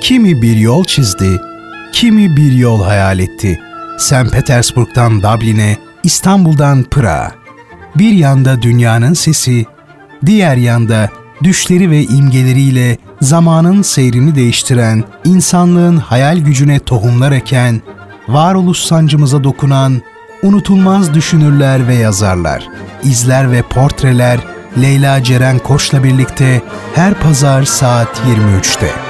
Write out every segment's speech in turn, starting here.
Kimi bir yol çizdi, kimi bir yol hayal etti. St. Petersburg'dan Dublin'e, İstanbul'dan Pırağa. Bir yanda dünyanın sesi, diğer yanda düşleri ve imgeleriyle zamanın seyrini değiştiren, insanlığın hayal gücüne tohumlar eken, varoluş sancımıza dokunan, unutulmaz düşünürler ve yazarlar, izler ve portreler Leyla Ceren Koç'la birlikte her pazar saat 23'te.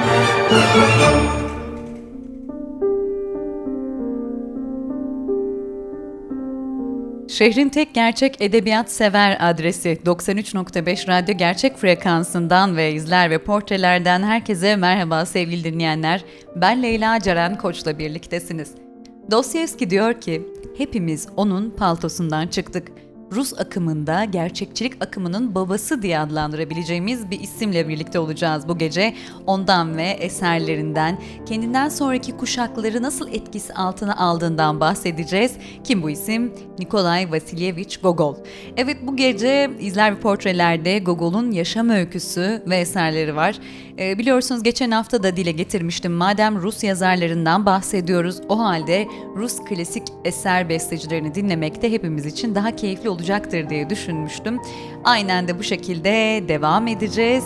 Şehrin tek gerçek edebiyat sever adresi 93.5 Radyo Gerçek Frekansından ve izler ve portrelerden herkese merhaba sevgili dinleyenler. Ben Leyla Ceren Koç'la birliktesiniz. Dostoyevski diyor ki, hepimiz onun paltosundan çıktık. Rus akımında gerçekçilik akımının babası diye adlandırabileceğimiz bir isimle birlikte olacağız bu gece. Ondan ve eserlerinden, kendinden sonraki kuşakları nasıl etkisi altına aldığından bahsedeceğiz. Kim bu isim? Nikolay Vasilyevich Gogol. Evet bu gece izler ve portrelerde Gogol'un yaşam öyküsü ve eserleri var. Ee, biliyorsunuz geçen hafta da dile getirmiştim. Madem Rus yazarlarından bahsediyoruz, o halde Rus klasik eser bestecilerini dinlemek de hepimiz için daha keyifli olacaktır diye düşünmüştüm. Aynen de bu şekilde devam edeceğiz.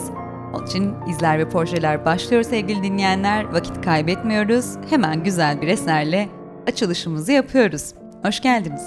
Onun için izler ve portreler başlıyor sevgili dinleyenler. Vakit kaybetmiyoruz. Hemen güzel bir eserle açılışımızı yapıyoruz. Hoş geldiniz.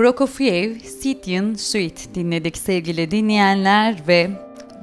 Prokofiev Sityin Suite dinledik sevgili dinleyenler ve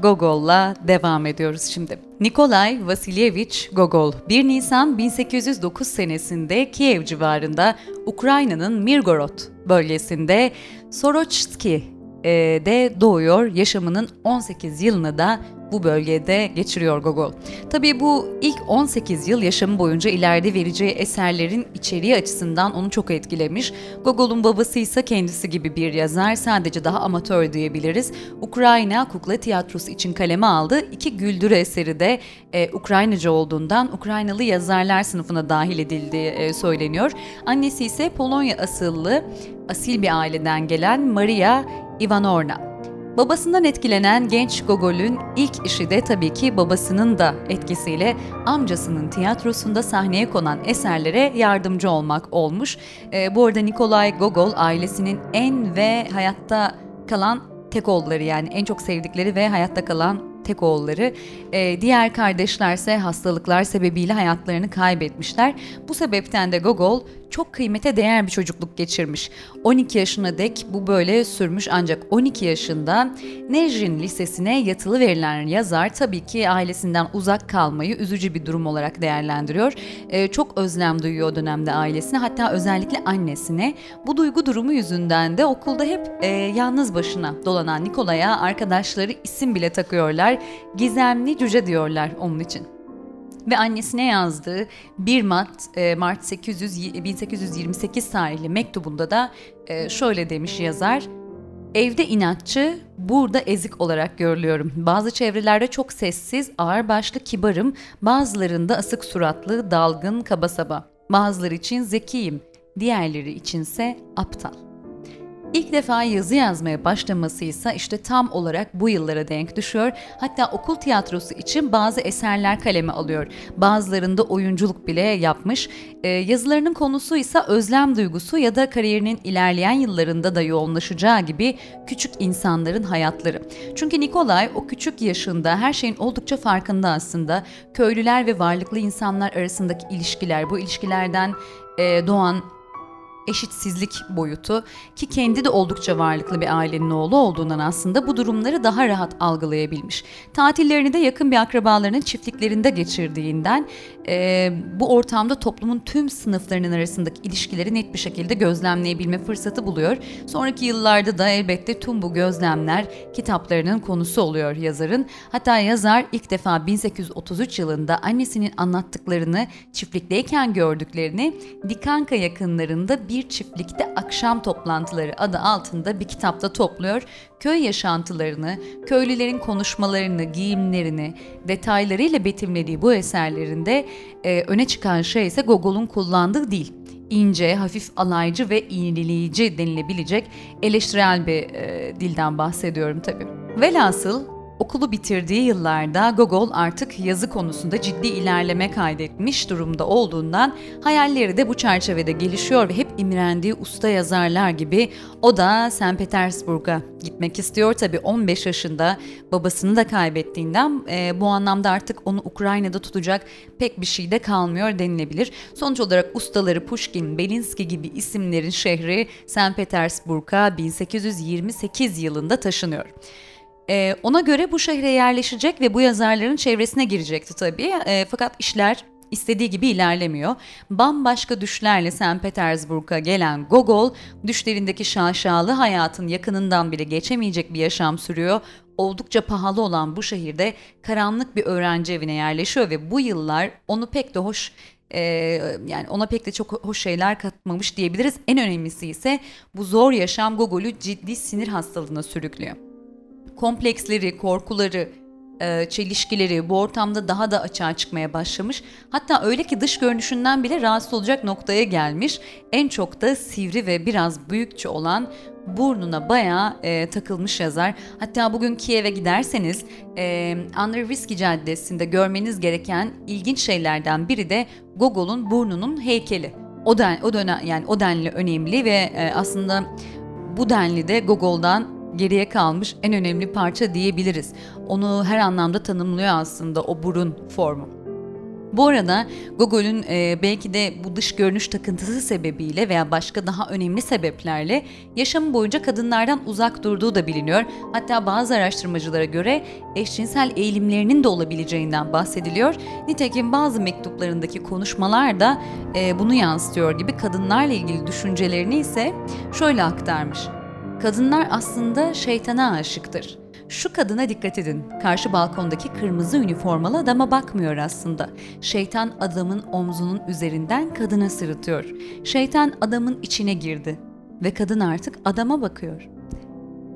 Gogol'la devam ediyoruz şimdi. Nikolay Vasilyevich Gogol 1 Nisan 1809 senesinde Kiev civarında Ukrayna'nın Mirgorod bölgesinde Soroçski'de doğuyor. Yaşamının 18 yılını da bu bölgede geçiriyor Gogol. Tabii bu ilk 18 yıl yaşamı boyunca ileride vereceği eserlerin içeriği açısından onu çok etkilemiş. Gogol'un babası ise kendisi gibi bir yazar, sadece daha amatör diyebiliriz. Ukrayna Kukla Tiyatrosu için kaleme aldı. İki güldürü eseri de e, Ukraynaca olduğundan Ukraynalı yazarlar sınıfına dahil edildiği e, söyleniyor. Annesi ise Polonya asıllı, asil bir aileden gelen Maria Ivanovna. Babasından etkilenen genç Gogol'ün ilk işi de tabii ki babasının da etkisiyle amcasının tiyatrosunda sahneye konan eserlere yardımcı olmak olmuş. E, bu arada Nikolay Gogol ailesinin en ve hayatta kalan tek oğulları yani en çok sevdikleri ve hayatta kalan tek oğulları. E, diğer kardeşlerse hastalıklar sebebiyle hayatlarını kaybetmişler. Bu sebepten de Gogol çok kıymete değer bir çocukluk geçirmiş. 12 yaşına dek bu böyle sürmüş ancak 12 yaşında Nejrin Lisesi'ne yatılı verilen yazar tabii ki ailesinden uzak kalmayı üzücü bir durum olarak değerlendiriyor. Ee, çok özlem duyuyor o dönemde ailesine hatta özellikle annesine. Bu duygu durumu yüzünden de okulda hep e, yalnız başına dolanan Nikolay'a arkadaşları isim bile takıyorlar. Gizemli cüce diyorlar onun için ve annesine yazdığı 1 Mart, e, Mart 800, 1828 tarihli mektubunda da e, şöyle demiş yazar. Evde inatçı, burada ezik olarak görülüyorum. Bazı çevrelerde çok sessiz, ağırbaşlı, kibarım, bazılarında asık suratlı, dalgın, kaba saba. Bazıları için zekiyim, diğerleri içinse aptal. İlk defa yazı yazmaya başlaması ise işte tam olarak bu yıllara denk düşüyor. Hatta okul tiyatrosu için bazı eserler kaleme alıyor. Bazılarında oyunculuk bile yapmış. Ee, yazılarının konusu ise özlem duygusu ya da kariyerinin ilerleyen yıllarında da yoğunlaşacağı gibi küçük insanların hayatları. Çünkü Nikolay o küçük yaşında her şeyin oldukça farkında aslında. Köylüler ve varlıklı insanlar arasındaki ilişkiler, bu ilişkilerden e, doğan eşitsizlik boyutu ki kendi de oldukça varlıklı bir ailenin oğlu olduğundan aslında bu durumları daha rahat algılayabilmiş. Tatillerini de yakın bir akrabalarının çiftliklerinde geçirdiğinden e, bu ortamda toplumun tüm sınıflarının arasındaki ilişkileri net bir şekilde gözlemleyebilme fırsatı buluyor. Sonraki yıllarda da elbette tüm bu gözlemler kitaplarının konusu oluyor yazarın. Hatta yazar ilk defa 1833 yılında annesinin anlattıklarını çiftlikteyken gördüklerini Dikanka yakınlarında bir bir çiftlikte akşam toplantıları adı altında bir kitapta topluyor. Köy yaşantılarını, köylülerin konuşmalarını, giyimlerini detaylarıyla betimlediği bu eserlerinde e, öne çıkan şey ise Gogol'un kullandığı dil ince, hafif alaycı ve iğneleyici denilebilecek eleştirel bir e, dilden bahsediyorum tabii. Velhasıl Okulu bitirdiği yıllarda Gogol artık yazı konusunda ciddi ilerleme kaydetmiş durumda olduğundan hayalleri de bu çerçevede gelişiyor ve hep imrendiği usta yazarlar gibi o da St. Petersburg'a gitmek istiyor. Tabii 15 yaşında babasını da kaybettiğinden e, bu anlamda artık onu Ukrayna'da tutacak pek bir şey de kalmıyor denilebilir. Sonuç olarak ustaları Pushkin, Belinsky gibi isimlerin şehri St. Petersburg'a 1828 yılında taşınıyor. E, ona göre bu şehre yerleşecek ve bu yazarların çevresine girecekti tabii. E, fakat işler istediği gibi ilerlemiyor. Bambaşka düşlerle St. Petersburg'a gelen Gogol, düşlerindeki şaşalı hayatın yakınından bile geçemeyecek bir yaşam sürüyor. Oldukça pahalı olan bu şehirde karanlık bir öğrenci evine yerleşiyor ve bu yıllar onu pek de hoş ee, yani ona pek de çok hoş şeyler katmamış diyebiliriz. En önemlisi ise bu zor yaşam Gogol'ü ciddi sinir hastalığına sürüklüyor kompleksleri, korkuları, e, çelişkileri bu ortamda daha da açığa çıkmaya başlamış. Hatta öyle ki dış görünüşünden bile rahatsız olacak noktaya gelmiş. En çok da sivri ve biraz büyükçe olan burnuna bayağı e, takılmış yazar. Hatta bugün Kiev'e giderseniz e, Andrevski Caddesi'nde görmeniz gereken ilginç şeylerden biri de Gogol'un burnunun heykeli. O, den, o dönem yani o denli önemli ve e, aslında bu denli de Gogol'dan geriye kalmış en önemli parça diyebiliriz. Onu her anlamda tanımlıyor aslında o burun formu. Bu arada Gogol'ün e, belki de bu dış görünüş takıntısı sebebiyle veya başka daha önemli sebeplerle yaşamı boyunca kadınlardan uzak durduğu da biliniyor. Hatta bazı araştırmacılara göre eşcinsel eğilimlerinin de olabileceğinden bahsediliyor. Nitekim bazı mektuplarındaki konuşmalar da e, bunu yansıtıyor gibi kadınlarla ilgili düşüncelerini ise şöyle aktarmış. Kadınlar aslında şeytana aşıktır. Şu kadına dikkat edin. Karşı balkondaki kırmızı üniformalı adama bakmıyor aslında. Şeytan adamın omzunun üzerinden kadına sırıtıyor. Şeytan adamın içine girdi ve kadın artık adama bakıyor.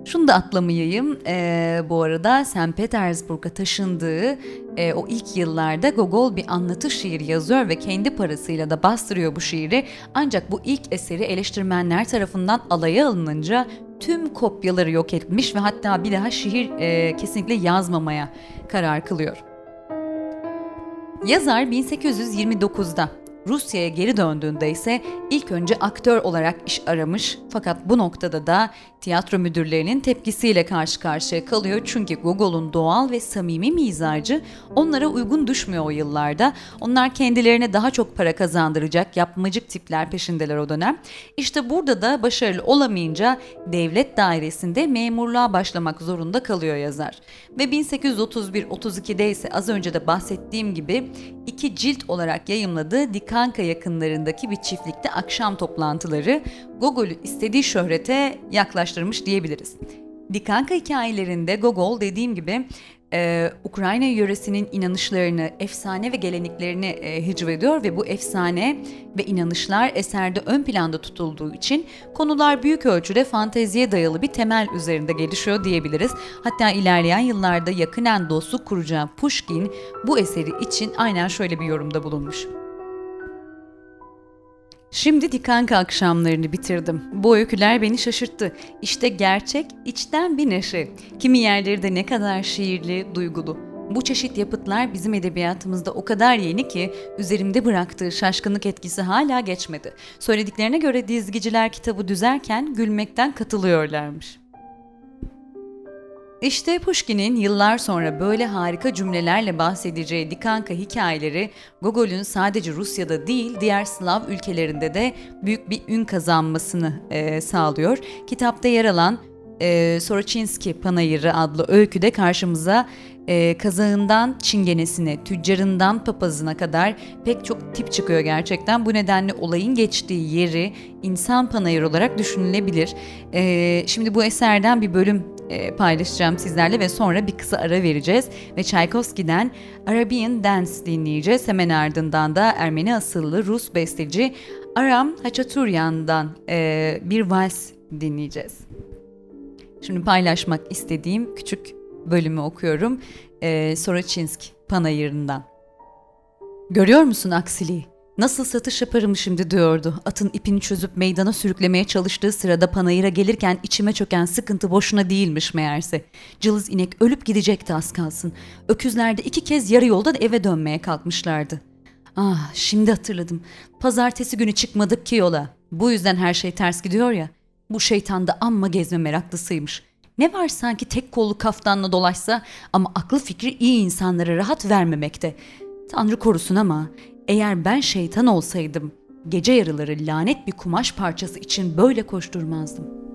Şunu da atlamayayım. Ee, bu arada St. Petersburg'a taşındığı e, o ilk yıllarda Gogol bir anlatı şiiri yazıyor ve kendi parasıyla da bastırıyor bu şiiri. Ancak bu ilk eseri eleştirmenler tarafından alaya alınınca tüm kopyaları yok etmiş ve hatta bir daha şiir e, kesinlikle yazmamaya karar kılıyor. Yazar 1829'da Rusya'ya geri döndüğünde ise ilk önce aktör olarak iş aramış fakat bu noktada da tiyatro müdürlerinin tepkisiyle karşı karşıya kalıyor çünkü Gogol'un doğal ve samimi mizacı onlara uygun düşmüyor o yıllarda. Onlar kendilerine daha çok para kazandıracak yapmacık tipler peşindeler o dönem. İşte burada da başarılı olamayınca devlet dairesinde memurluğa başlamak zorunda kalıyor yazar. Ve 1831-32'de ise az önce de bahsettiğim gibi iki cilt olarak yayımladığı Dikanka yakınlarındaki bir çiftlikte akşam toplantıları Gogol'ü istediği şöhrete yaklaştırmış diyebiliriz. Dikanka hikayelerinde Gogol dediğim gibi e, Ukrayna yöresinin inanışlarını, efsane ve geleneklerini e, hicvediyor ve bu efsane ve inanışlar eserde ön planda tutulduğu için konular büyük ölçüde fanteziye dayalı bir temel üzerinde gelişiyor diyebiliriz. Hatta ilerleyen yıllarda yakınen dostluk kuracağı Pushkin bu eseri için aynen şöyle bir yorumda bulunmuş. Şimdi Dikanka akşamlarını bitirdim. Bu öyküler beni şaşırttı. İşte gerçek, içten bir neşe. Kimi yerleri de ne kadar şiirli, duygulu. Bu çeşit yapıtlar bizim edebiyatımızda o kadar yeni ki üzerimde bıraktığı şaşkınlık etkisi hala geçmedi. Söylediklerine göre dizgiciler kitabı düzerken gülmekten katılıyorlarmış. İşte Pushkin'in yıllar sonra böyle harika cümlelerle bahsedeceği Dikanka hikayeleri Gogol'ün sadece Rusya'da değil diğer Slav ülkelerinde de büyük bir ün kazanmasını e, sağlıyor. Kitapta yer alan e, Soroçinski Panayırı adlı öyküde karşımıza e, kazağından çingenesine, tüccarından papazına kadar pek çok tip çıkıyor gerçekten. Bu nedenle olayın geçtiği yeri insan panayır olarak düşünülebilir. E, şimdi bu eserden bir bölüm e, paylaşacağım sizlerle ve sonra bir kısa ara vereceğiz ve Tchaikovsky'den Arabian Dance dinleyeceğiz. Hemen ardından da Ermeni asıllı Rus besteci Aram Hachaturyan'dan e, bir vals dinleyeceğiz. Şimdi paylaşmak istediğim küçük bölümü okuyorum. E, Soroçinsk Panayırı'ndan. Görüyor musun aksiliği? Nasıl satış yaparım şimdi diyordu. Atın ipini çözüp meydana sürüklemeye çalıştığı sırada panayıra gelirken içime çöken sıkıntı boşuna değilmiş meğerse. Cılız inek ölüp gidecekti az kalsın. Öküzler de iki kez yarı yoldan eve dönmeye kalkmışlardı. Ah şimdi hatırladım. Pazartesi günü çıkmadık ki yola. Bu yüzden her şey ters gidiyor ya. Bu şeytan da amma gezme meraklısıymış. Ne var sanki tek kollu kaftanla dolaşsa ama aklı fikri iyi insanlara rahat vermemekte. Tanrı korusun ama eğer ben şeytan olsaydım gece yarıları lanet bir kumaş parçası için böyle koşturmazdım.''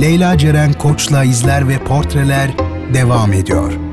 Leyla Ceren Koç'la izler ve portreler devam ediyor.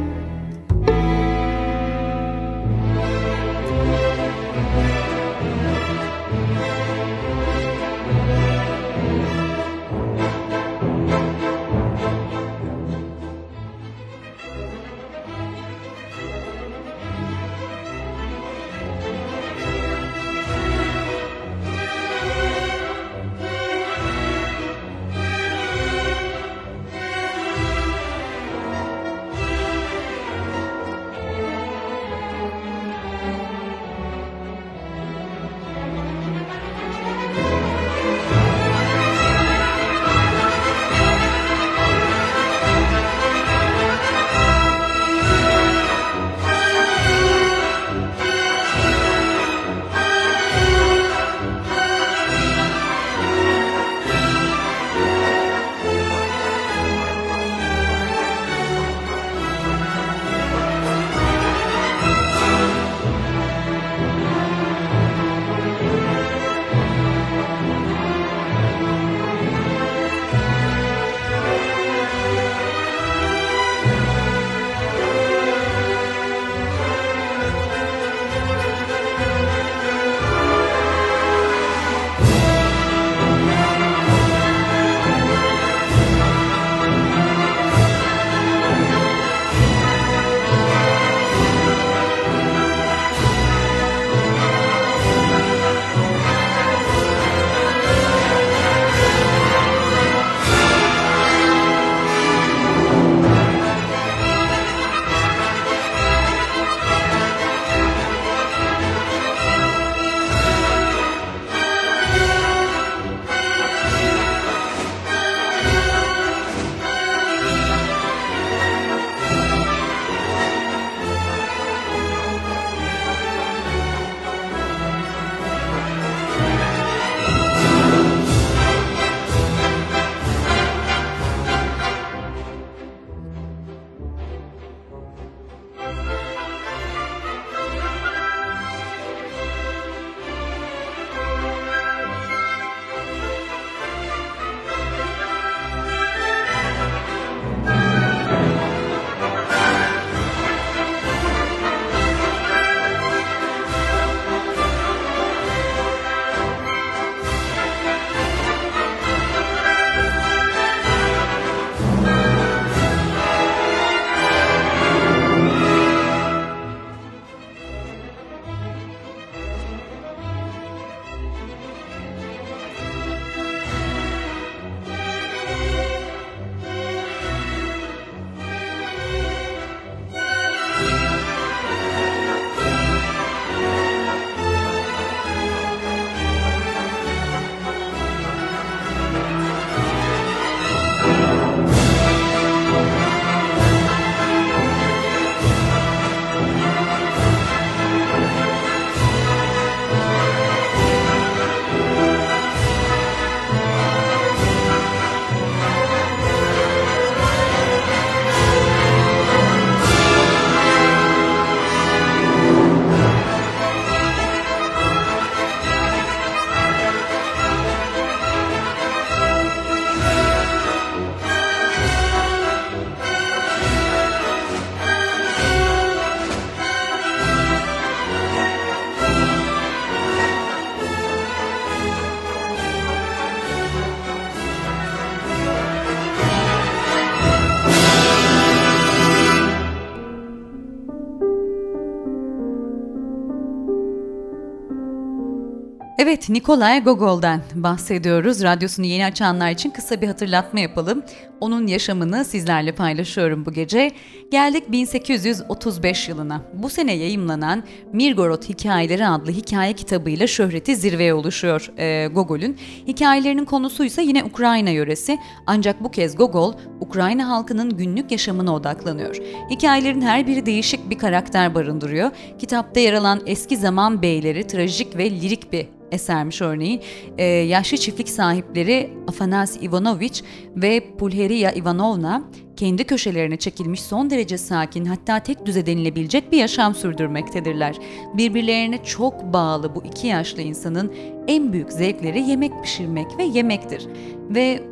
Evet, Nikolay Gogol'dan bahsediyoruz. Radyosunu yeni açanlar için kısa bir hatırlatma yapalım. Onun yaşamını sizlerle paylaşıyorum bu gece. Geldik 1835 yılına. Bu sene yayımlanan Mirgorod Hikayeleri adlı hikaye kitabıyla şöhreti zirveye ulaşıyor e, Gogol'ün. Hikayelerinin konusu ise yine Ukrayna yöresi. Ancak bu kez Gogol, Ukrayna halkının günlük yaşamına odaklanıyor. Hikayelerin her biri değişik bir karakter barındırıyor. Kitapta yer alan eski zaman beyleri trajik ve lirik bir esermiş örneğin. Ee, yaşlı çiftlik sahipleri Afanas Ivanovich ve Pulheria Ivanovna kendi köşelerine çekilmiş son derece sakin hatta tek düze denilebilecek bir yaşam sürdürmektedirler. Birbirlerine çok bağlı bu iki yaşlı insanın en büyük zevkleri yemek pişirmek ve yemektir. Ve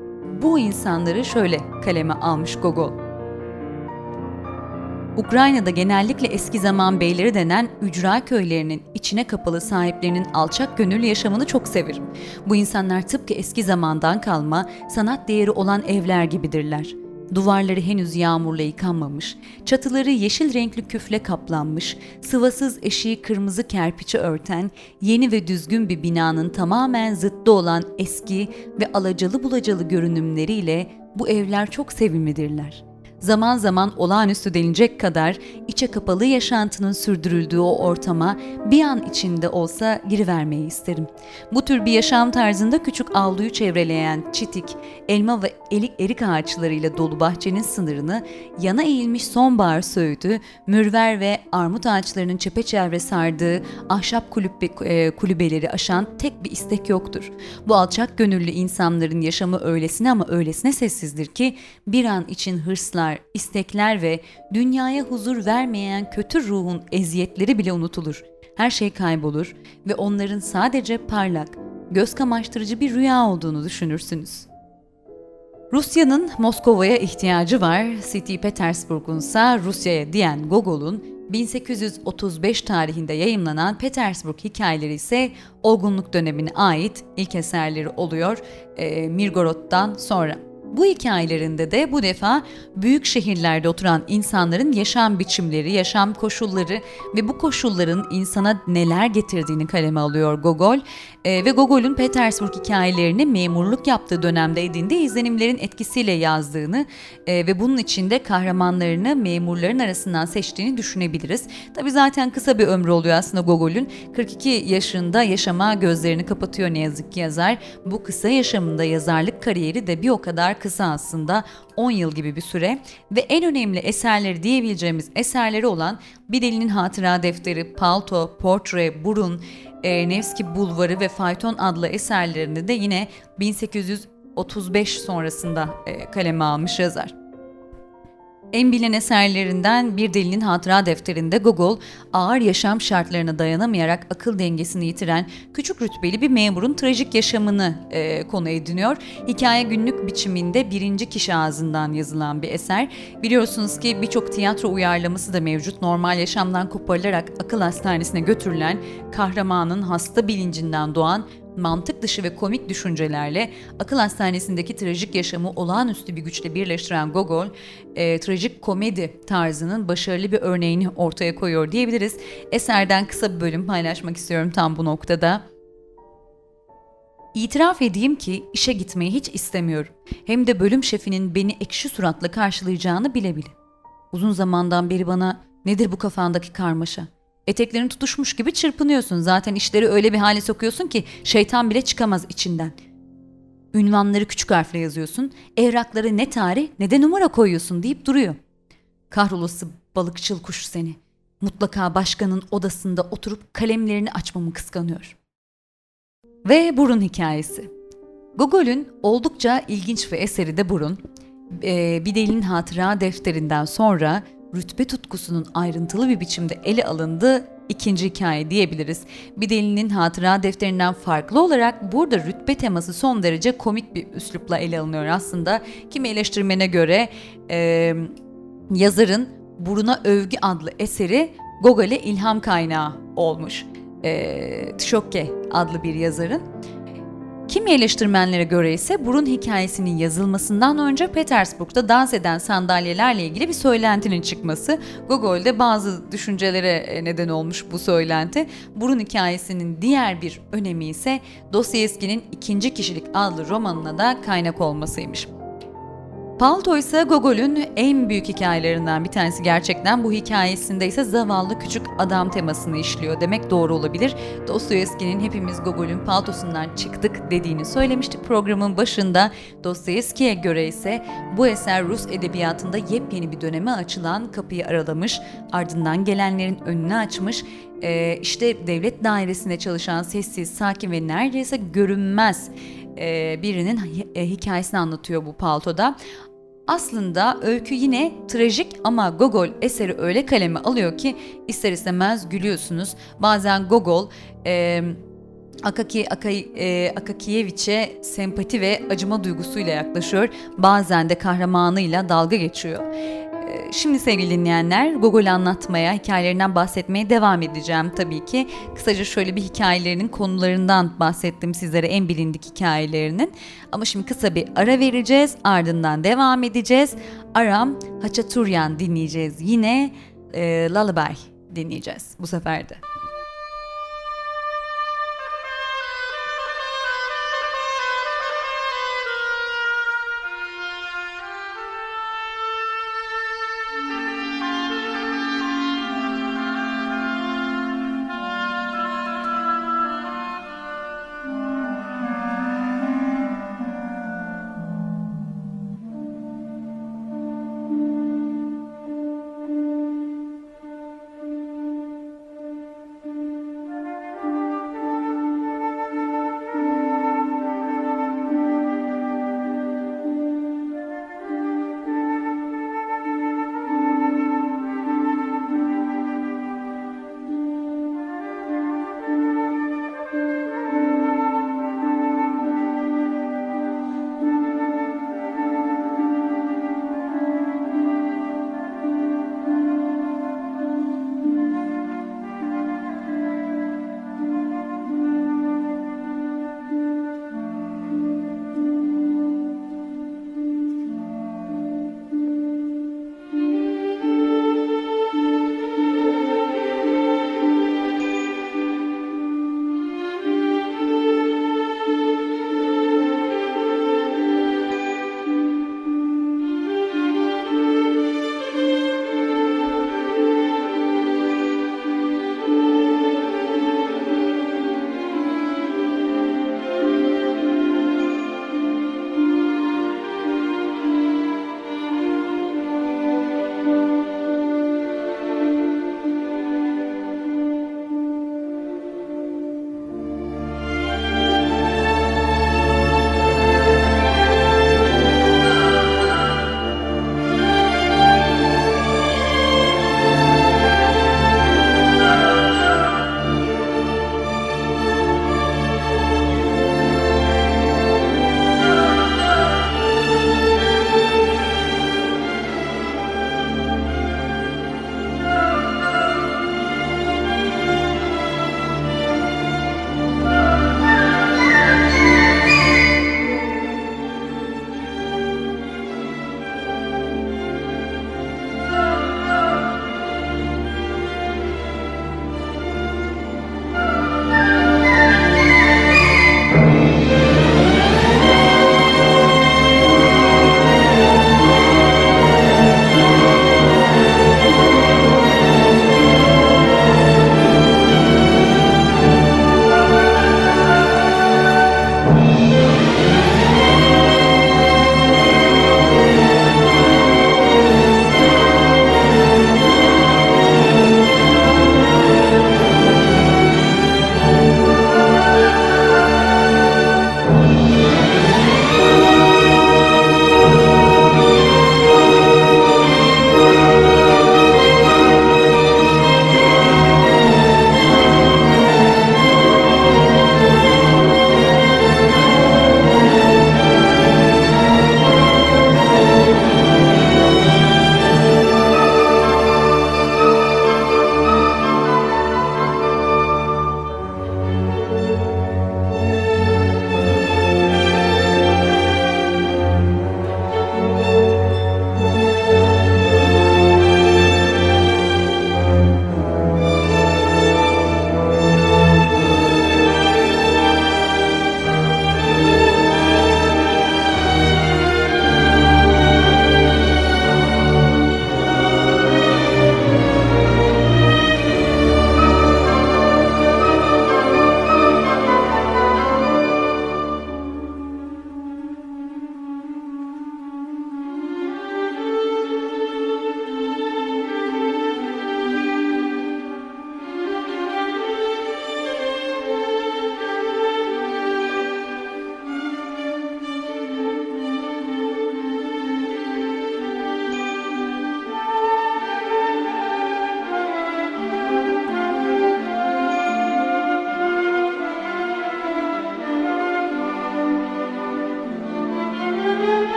bu insanları şöyle kaleme almış Gogol. Ukrayna'da genellikle eski zaman beyleri denen ücra köylerinin içine kapalı sahiplerinin alçak gönüllü yaşamını çok severim. Bu insanlar tıpkı eski zamandan kalma, sanat değeri olan evler gibidirler. Duvarları henüz yağmurla yıkanmamış, çatıları yeşil renkli küfle kaplanmış, sıvasız eşiği kırmızı kerpiçi örten, yeni ve düzgün bir binanın tamamen zıttı olan eski ve alacalı bulacalı görünümleriyle bu evler çok sevimlidirler.'' Zaman zaman olağanüstü denilecek kadar içe kapalı yaşantının sürdürüldüğü o ortama bir an içinde olsa girivermeyi isterim. Bu tür bir yaşam tarzında küçük avluyu çevreleyen çitik, elma ve elik erik ağaçlarıyla dolu bahçenin sınırını yana eğilmiş sonbahar söğütü, mürver ve armut ağaçlarının çepeçevre sardığı ahşap kulübe, e, kulübeleri aşan tek bir istek yoktur. Bu alçak gönüllü insanların yaşamı öylesine ama öylesine sessizdir ki bir an için hırslar, arzular, istekler ve dünyaya huzur vermeyen kötü ruhun eziyetleri bile unutulur. Her şey kaybolur ve onların sadece parlak, göz kamaştırıcı bir rüya olduğunu düşünürsünüz. Rusya'nın Moskova'ya ihtiyacı var, St. Petersburg'un ise Rusya'ya diyen Gogol'un 1835 tarihinde yayımlanan Petersburg hikayeleri ise olgunluk dönemine ait ilk eserleri oluyor e, Mirgorod'dan sonra. Bu hikayelerinde de bu defa büyük şehirlerde oturan insanların yaşam biçimleri, yaşam koşulları ve bu koşulların insana neler getirdiğini kaleme alıyor Gogol. E, ve Gogol'un Petersburg hikayelerini memurluk yaptığı dönemde edindiği izlenimlerin etkisiyle yazdığını e, ve bunun içinde kahramanlarını memurların arasından seçtiğini düşünebiliriz. Tabi zaten kısa bir ömrü oluyor aslında Gogol'ün. 42 yaşında yaşama gözlerini kapatıyor ne yazık ki yazar. Bu kısa yaşamında yazarlık kariyeri de bir o kadar kısa aslında 10 yıl gibi bir süre ve en önemli eserleri diyebileceğimiz eserleri olan Bir Delinin Hatıra Defteri, Palto, Portre, Burun, e, Bulvarı ve Fayton adlı eserlerini de yine 1835 sonrasında e, kaleme almış yazar. En bilinen eserlerinden Bir Delinin Hatıra Defterinde Gogol, ağır yaşam şartlarına dayanamayarak akıl dengesini yitiren küçük rütbeli bir memurun trajik yaşamını e, konu ediniyor. Hikaye günlük biçiminde birinci kişi ağzından yazılan bir eser. Biliyorsunuz ki birçok tiyatro uyarlaması da mevcut. Normal yaşamdan koparılarak akıl hastanesine götürülen kahramanın hasta bilincinden doğan mantık dışı ve komik düşüncelerle akıl hastanesindeki trajik yaşamı olağanüstü bir güçle birleştiren Gogol, e, trajik komedi tarzının başarılı bir örneğini ortaya koyuyor diyebiliriz. Eserden kısa bir bölüm paylaşmak istiyorum tam bu noktada. İtiraf edeyim ki işe gitmeyi hiç istemiyorum. Hem de bölüm şefinin beni ekşi suratla karşılayacağını bile bile. Uzun zamandan beri bana nedir bu kafandaki karmaşa? Eteklerin tutuşmuş gibi çırpınıyorsun. Zaten işleri öyle bir hale sokuyorsun ki şeytan bile çıkamaz içinden. Ünvanları küçük harfle yazıyorsun. Evrakları ne tarih ne de numara koyuyorsun deyip duruyor. Kahrolası balıkçıl kuş seni. Mutlaka başkanın odasında oturup kalemlerini açmamı kıskanıyor. Ve burun hikayesi. Gogol'ün oldukça ilginç bir eseri de burun. Ee, bir delinin hatıra defterinden sonra rütbe tutkusunun ayrıntılı bir biçimde ele alındığı ikinci hikaye diyebiliriz. Bir delinin hatıra defterinden farklı olarak burada rütbe teması son derece komik bir üslupla ele alınıyor aslında. Kimi eleştirmene göre e, yazarın Buruna Övgü adlı eseri Gogol'e ilham kaynağı olmuş. E, Tşokke adlı bir yazarın. Kimi eleştirmenlere göre ise burun hikayesinin yazılmasından önce Petersburg'da dans eden sandalyelerle ilgili bir söylentinin çıkması Gogol'de bazı düşüncelere e, neden olmuş bu söylenti. Burun hikayesinin diğer bir önemi ise Dostoyevski'nin ikinci kişilik adlı romanına da kaynak olmasıymış. Palto ise Gogol'ün en büyük hikayelerinden bir tanesi gerçekten. Bu hikayesinde ise zavallı küçük adam temasını işliyor demek doğru olabilir. Dostoyevski'nin hepimiz Gogol'ün paltosundan çıktık dediğini söylemişti programın başında. Dostoyevski'ye göre ise bu eser Rus edebiyatında yepyeni bir döneme açılan kapıyı aralamış, ardından gelenlerin önünü açmış, ee, işte devlet dairesinde çalışan sessiz, sakin ve neredeyse görünmez e, birinin e, hikayesini anlatıyor bu paltoda. Aslında öykü yine trajik ama Gogol eseri öyle kaleme alıyor ki ister istemez gülüyorsunuz. Bazen Gogol e, Akaki Akay, e, Akakiyeviç'e sempati ve acıma duygusuyla yaklaşıyor. Bazen de kahramanıyla dalga geçiyor. Şimdi sevgili dinleyenler Gogol anlatmaya, hikayelerinden bahsetmeye devam edeceğim tabii ki. Kısaca şöyle bir hikayelerinin konularından bahsettim sizlere en bilindik hikayelerinin. Ama şimdi kısa bir ara vereceğiz ardından devam edeceğiz. Aram Haçaturyan dinleyeceğiz. Yine e, Lullaby dinleyeceğiz bu sefer de.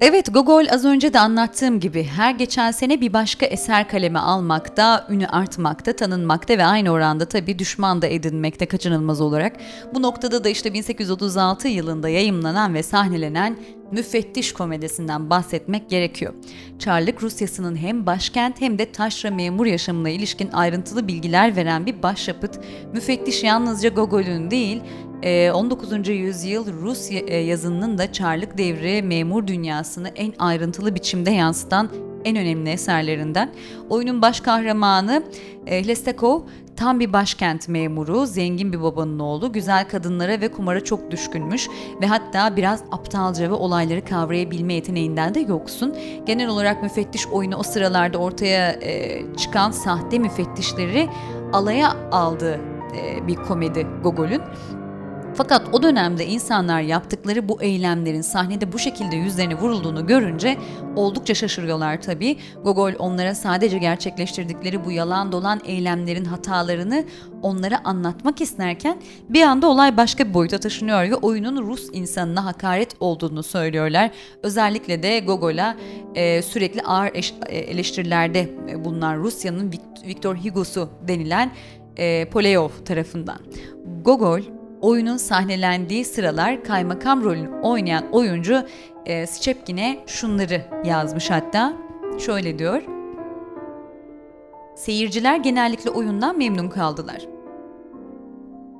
Evet Gogol az önce de anlattığım gibi her geçen sene bir başka eser kaleme almakta, ünü artmakta, tanınmakta ve aynı oranda tabii düşman da edinmekte kaçınılmaz olarak. Bu noktada da işte 1836 yılında yayımlanan ve sahnelenen Müfettiş komedisinden bahsetmek gerekiyor. Çarlık Rusyası'nın hem başkent hem de taşra memur yaşamına ilişkin ayrıntılı bilgiler veren bir başyapıt. Müfettiş yalnızca Gogol'ün değil, 19. Ee, yüzyıl Rus e, yazınının da Çarlık devri memur dünyasını en ayrıntılı biçimde yansıtan en önemli eserlerinden. Oyunun baş kahramanı e, Lestakov tam bir başkent memuru, zengin bir babanın oğlu, güzel kadınlara ve kumara çok düşkünmüş ve hatta biraz aptalca ve olayları kavrayabilme yeteneğinden de yoksun. Genel olarak müfettiş oyunu o sıralarda ortaya e, çıkan sahte müfettişleri alaya aldığı e, bir komedi Gogol'ün. Fakat o dönemde insanlar yaptıkları bu eylemlerin sahnede bu şekilde yüzlerine vurulduğunu görünce oldukça şaşırıyorlar tabii. Gogol onlara sadece gerçekleştirdikleri bu yalan dolan eylemlerin hatalarını onlara anlatmak isterken bir anda olay başka bir boyuta taşınıyor ve oyunun Rus insanına hakaret olduğunu söylüyorlar. Özellikle de Gogol'a e, sürekli ağır e, eleştirilerde bulunan Rusya'nın Viktor Hugo'su denilen e, Poleyov tarafından. Gogol oyunun sahnelendiği sıralar kaymakam rolünü oynayan oyuncu e, Szczepkin'e şunları yazmış hatta. Şöyle diyor. Seyirciler genellikle oyundan memnun kaldılar.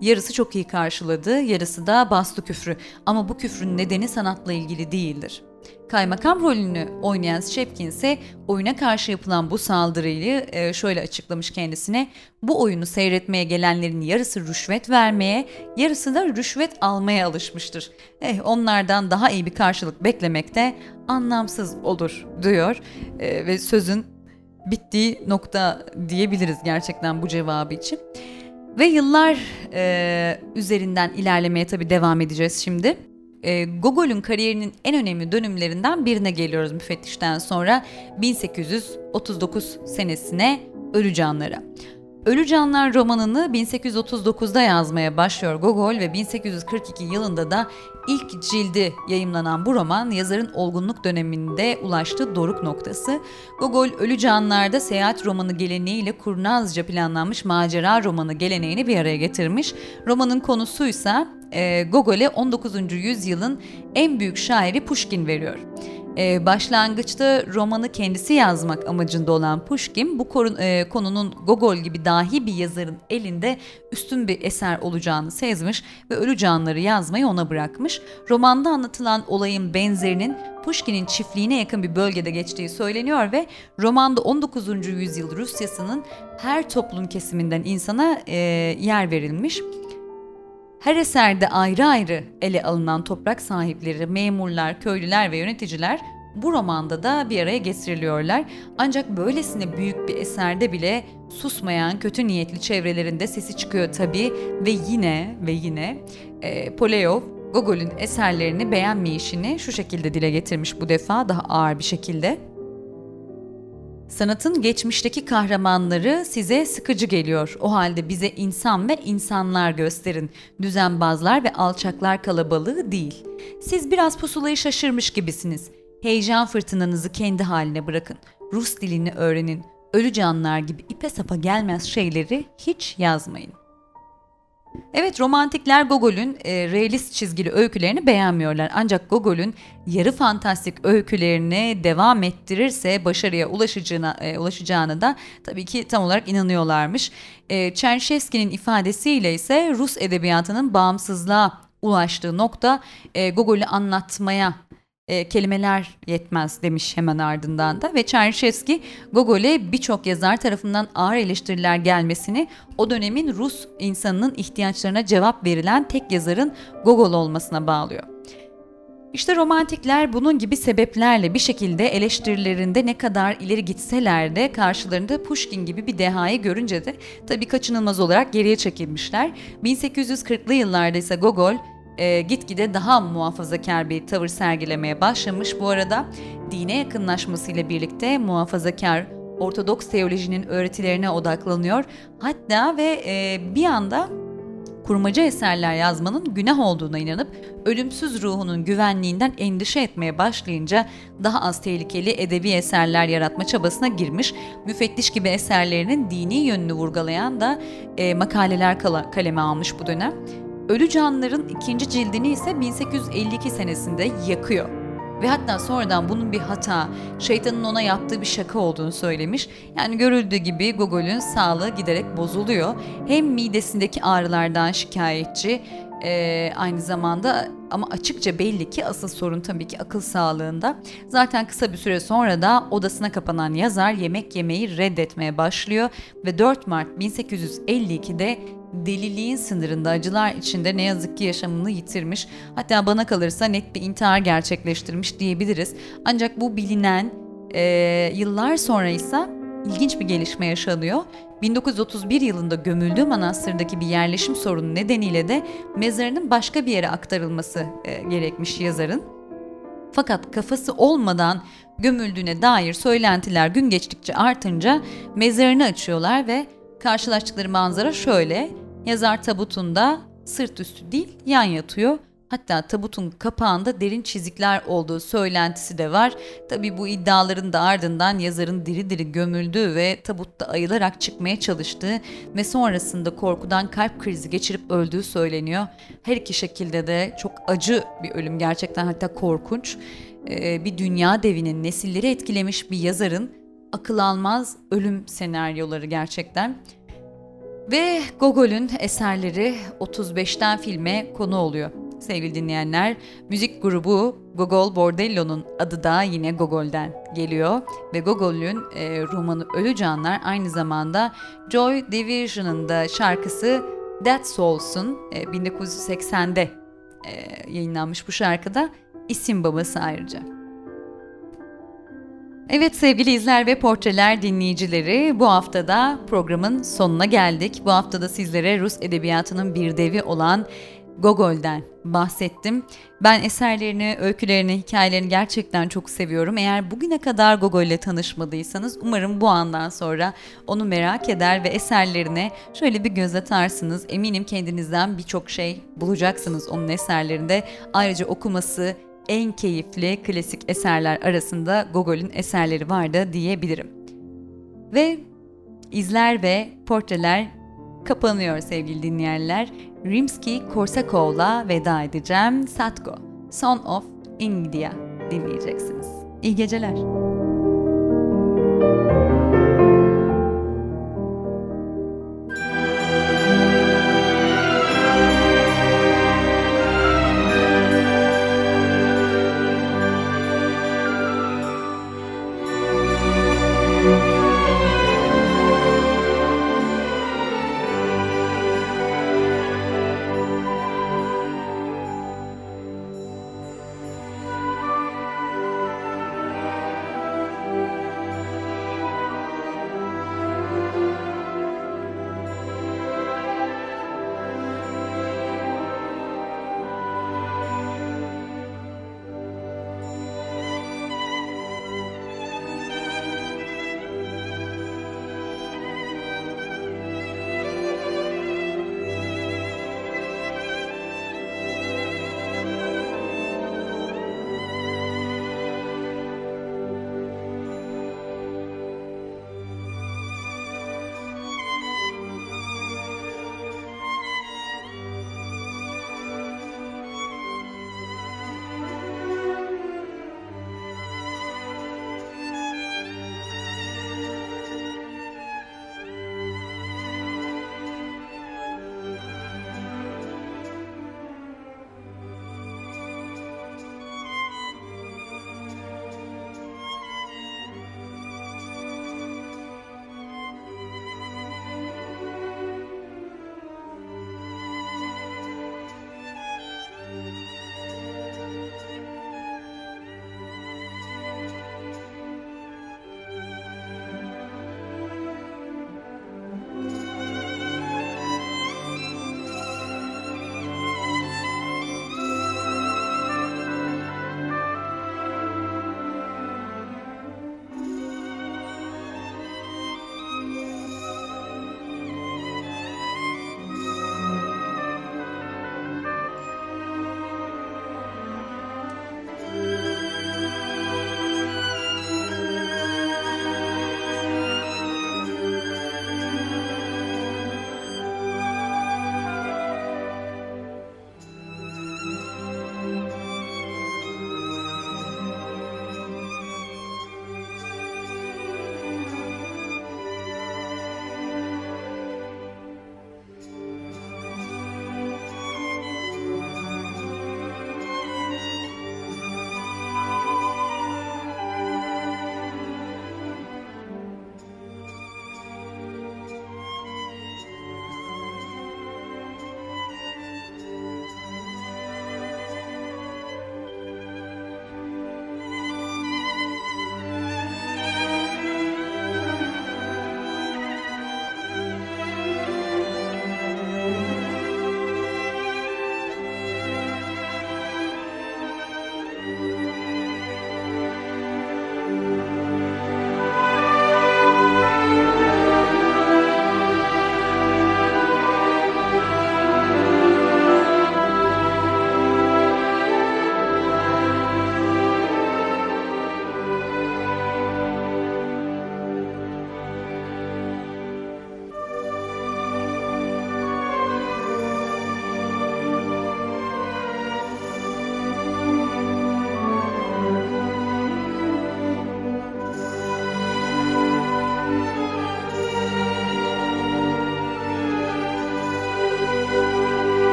Yarısı çok iyi karşıladı, yarısı da bastı küfrü. Ama bu küfrün nedeni sanatla ilgili değildir. Kaymakam rolünü oynayan Shepkin ise oyuna karşı yapılan bu saldırıyı e, şöyle açıklamış kendisine. Bu oyunu seyretmeye gelenlerin yarısı rüşvet vermeye, yarısı da rüşvet almaya alışmıştır. Eh onlardan daha iyi bir karşılık beklemek de anlamsız olur diyor e, ve sözün bittiği nokta diyebiliriz gerçekten bu cevabı için. Ve yıllar e, üzerinden ilerlemeye tabii devam edeceğiz şimdi. E, Gogol'ün kariyerinin en önemli dönümlerinden birine geliyoruz müfettişten sonra 1839 senesine Ölü Canlara. Ölü Canlar romanını 1839'da yazmaya başlıyor Gogol ve 1842 yılında da ilk cildi yayımlanan bu roman yazarın olgunluk döneminde ulaştığı doruk noktası. Gogol Ölü Canlar'da seyahat romanı geleneğiyle kurnazca planlanmış macera romanı geleneğini bir araya getirmiş. Romanın konusuysa e, Gogol'e 19. yüzyılın en büyük şairi Pushkin veriyor. Ee, başlangıçta romanı kendisi yazmak amacında olan Pushkin bu korun, e, konunun Gogol gibi dahi bir yazarın elinde üstün bir eser olacağını sezmiş ve ölü canları yazmayı ona bırakmış. Romanda anlatılan olayın benzerinin Pushkin'in çiftliğine yakın bir bölgede geçtiği söyleniyor ve romanda 19. yüzyıl Rusyası'nın her toplum kesiminden insana e, yer verilmiş. Her eserde ayrı ayrı ele alınan toprak sahipleri, memurlar, köylüler ve yöneticiler bu romanda da bir araya getiriliyorlar. Ancak böylesine büyük bir eserde bile susmayan kötü niyetli çevrelerinde sesi çıkıyor tabii ve yine ve yine e, Poleyov Gogol'ün eserlerini beğenmeyişini şu şekilde dile getirmiş bu defa daha ağır bir şekilde. Sanatın geçmişteki kahramanları size sıkıcı geliyor. O halde bize insan ve insanlar gösterin. Düzenbazlar ve alçaklar kalabalığı değil. Siz biraz pusulayı şaşırmış gibisiniz. Heyecan fırtınanızı kendi haline bırakın. Rus dilini öğrenin. Ölü canlar gibi ipe sapa gelmez şeyleri hiç yazmayın. Evet romantikler Gogol'ün e, realist çizgili öykülerini beğenmiyorlar. Ancak Gogol'ün yarı fantastik öykülerini devam ettirirse başarıya ulaşacağına, e, ulaşacağını da tabii ki tam olarak inanıyorlarmış. E, Çerşevski'nin ifadesiyle ise Rus edebiyatının bağımsızlığa ulaştığı nokta e, Gogol'ü anlatmaya e, kelimeler yetmez demiş hemen ardından da ve Çerşevski Gogol'e birçok yazar tarafından ağır eleştiriler gelmesini o dönemin Rus insanının ihtiyaçlarına cevap verilen tek yazarın Gogol olmasına bağlıyor. İşte romantikler bunun gibi sebeplerle bir şekilde eleştirilerinde ne kadar ileri gitseler de karşılarında Pushkin gibi bir dehayı görünce de tabii kaçınılmaz olarak geriye çekilmişler. 1840'lı yıllarda ise Gogol e, gitgide daha muhafazakar bir tavır sergilemeye başlamış. Bu arada dine yakınlaşmasıyla birlikte muhafazakar Ortodoks teolojinin öğretilerine odaklanıyor. Hatta ve e, bir anda kurmaca eserler yazmanın günah olduğuna inanıp ölümsüz ruhunun güvenliğinden endişe etmeye başlayınca daha az tehlikeli edebi eserler yaratma çabasına girmiş, müfettiş gibi eserlerinin dini yönünü vurgulayan da e, makaleler kaleme almış bu dönem. Ölü Canlıların ikinci cildini ise 1852 senesinde yakıyor ve hatta sonradan bunun bir hata, şeytanın ona yaptığı bir şaka olduğunu söylemiş. Yani görüldüğü gibi Gogol'ün sağlığı giderek bozuluyor. Hem midesindeki ağrılardan şikayetçi, e, aynı zamanda ama açıkça belli ki asıl sorun tabii ki akıl sağlığında. Zaten kısa bir süre sonra da odasına kapanan yazar yemek yemeyi reddetmeye başlıyor ve 4 Mart 1852'de deliliğin sınırında acılar içinde ne yazık ki yaşamını yitirmiş. Hatta bana kalırsa net bir intihar gerçekleştirmiş diyebiliriz. Ancak bu bilinen e, yıllar sonra ise ilginç bir gelişme yaşanıyor. 1931 yılında gömüldüğü manastırdaki bir yerleşim sorunu nedeniyle de mezarının başka bir yere aktarılması e, gerekmiş yazarın. Fakat kafası olmadan gömüldüğüne dair söylentiler gün geçtikçe artınca mezarını açıyorlar ve karşılaştıkları manzara şöyle. Yazar tabutunda sırt üstü değil yan yatıyor. Hatta tabutun kapağında derin çizikler olduğu söylentisi de var. Tabi bu iddiaların da ardından yazarın diri diri gömüldüğü ve tabutta ayılarak çıkmaya çalıştığı ve sonrasında korkudan kalp krizi geçirip öldüğü söyleniyor. Her iki şekilde de çok acı bir ölüm gerçekten hatta korkunç. Ee, bir dünya devinin nesilleri etkilemiş bir yazarın akıl almaz ölüm senaryoları gerçekten. Ve Gogol'ün eserleri 35'ten filme konu oluyor. Sevgili dinleyenler, müzik grubu Gogol Bordello'nun adı da yine Gogol'den geliyor ve Gogol'ün e, romanı Ölü Canlar aynı zamanda Joy Division'ın da şarkısı Dead Souls'un e, 1980'de e, yayınlanmış bu şarkıda isim babası ayrıca. Evet sevgili izler ve portreler dinleyicileri bu haftada programın sonuna geldik. Bu haftada sizlere Rus edebiyatının bir devi olan Gogol'den bahsettim. Ben eserlerini, öykülerini, hikayelerini gerçekten çok seviyorum. Eğer bugüne kadar Gogol ile tanışmadıysanız umarım bu andan sonra onu merak eder ve eserlerine şöyle bir göz atarsınız. Eminim kendinizden birçok şey bulacaksınız onun eserlerinde. Ayrıca okuması, en keyifli klasik eserler arasında Gogol'ün eserleri vardı diyebilirim. Ve izler ve portreler kapanıyor sevgili dinleyenler. Rimsky-Korsakov'la veda edeceğim. Satko, Son of India dinleyeceksiniz. İyi geceler.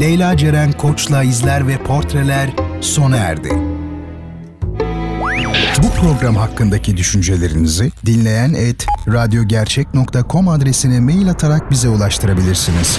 Leyla Ceren Koç'la izler ve portreler sona erdi. Bu program hakkındaki düşüncelerinizi dinleyen et radyogercek.com adresine mail atarak bize ulaştırabilirsiniz.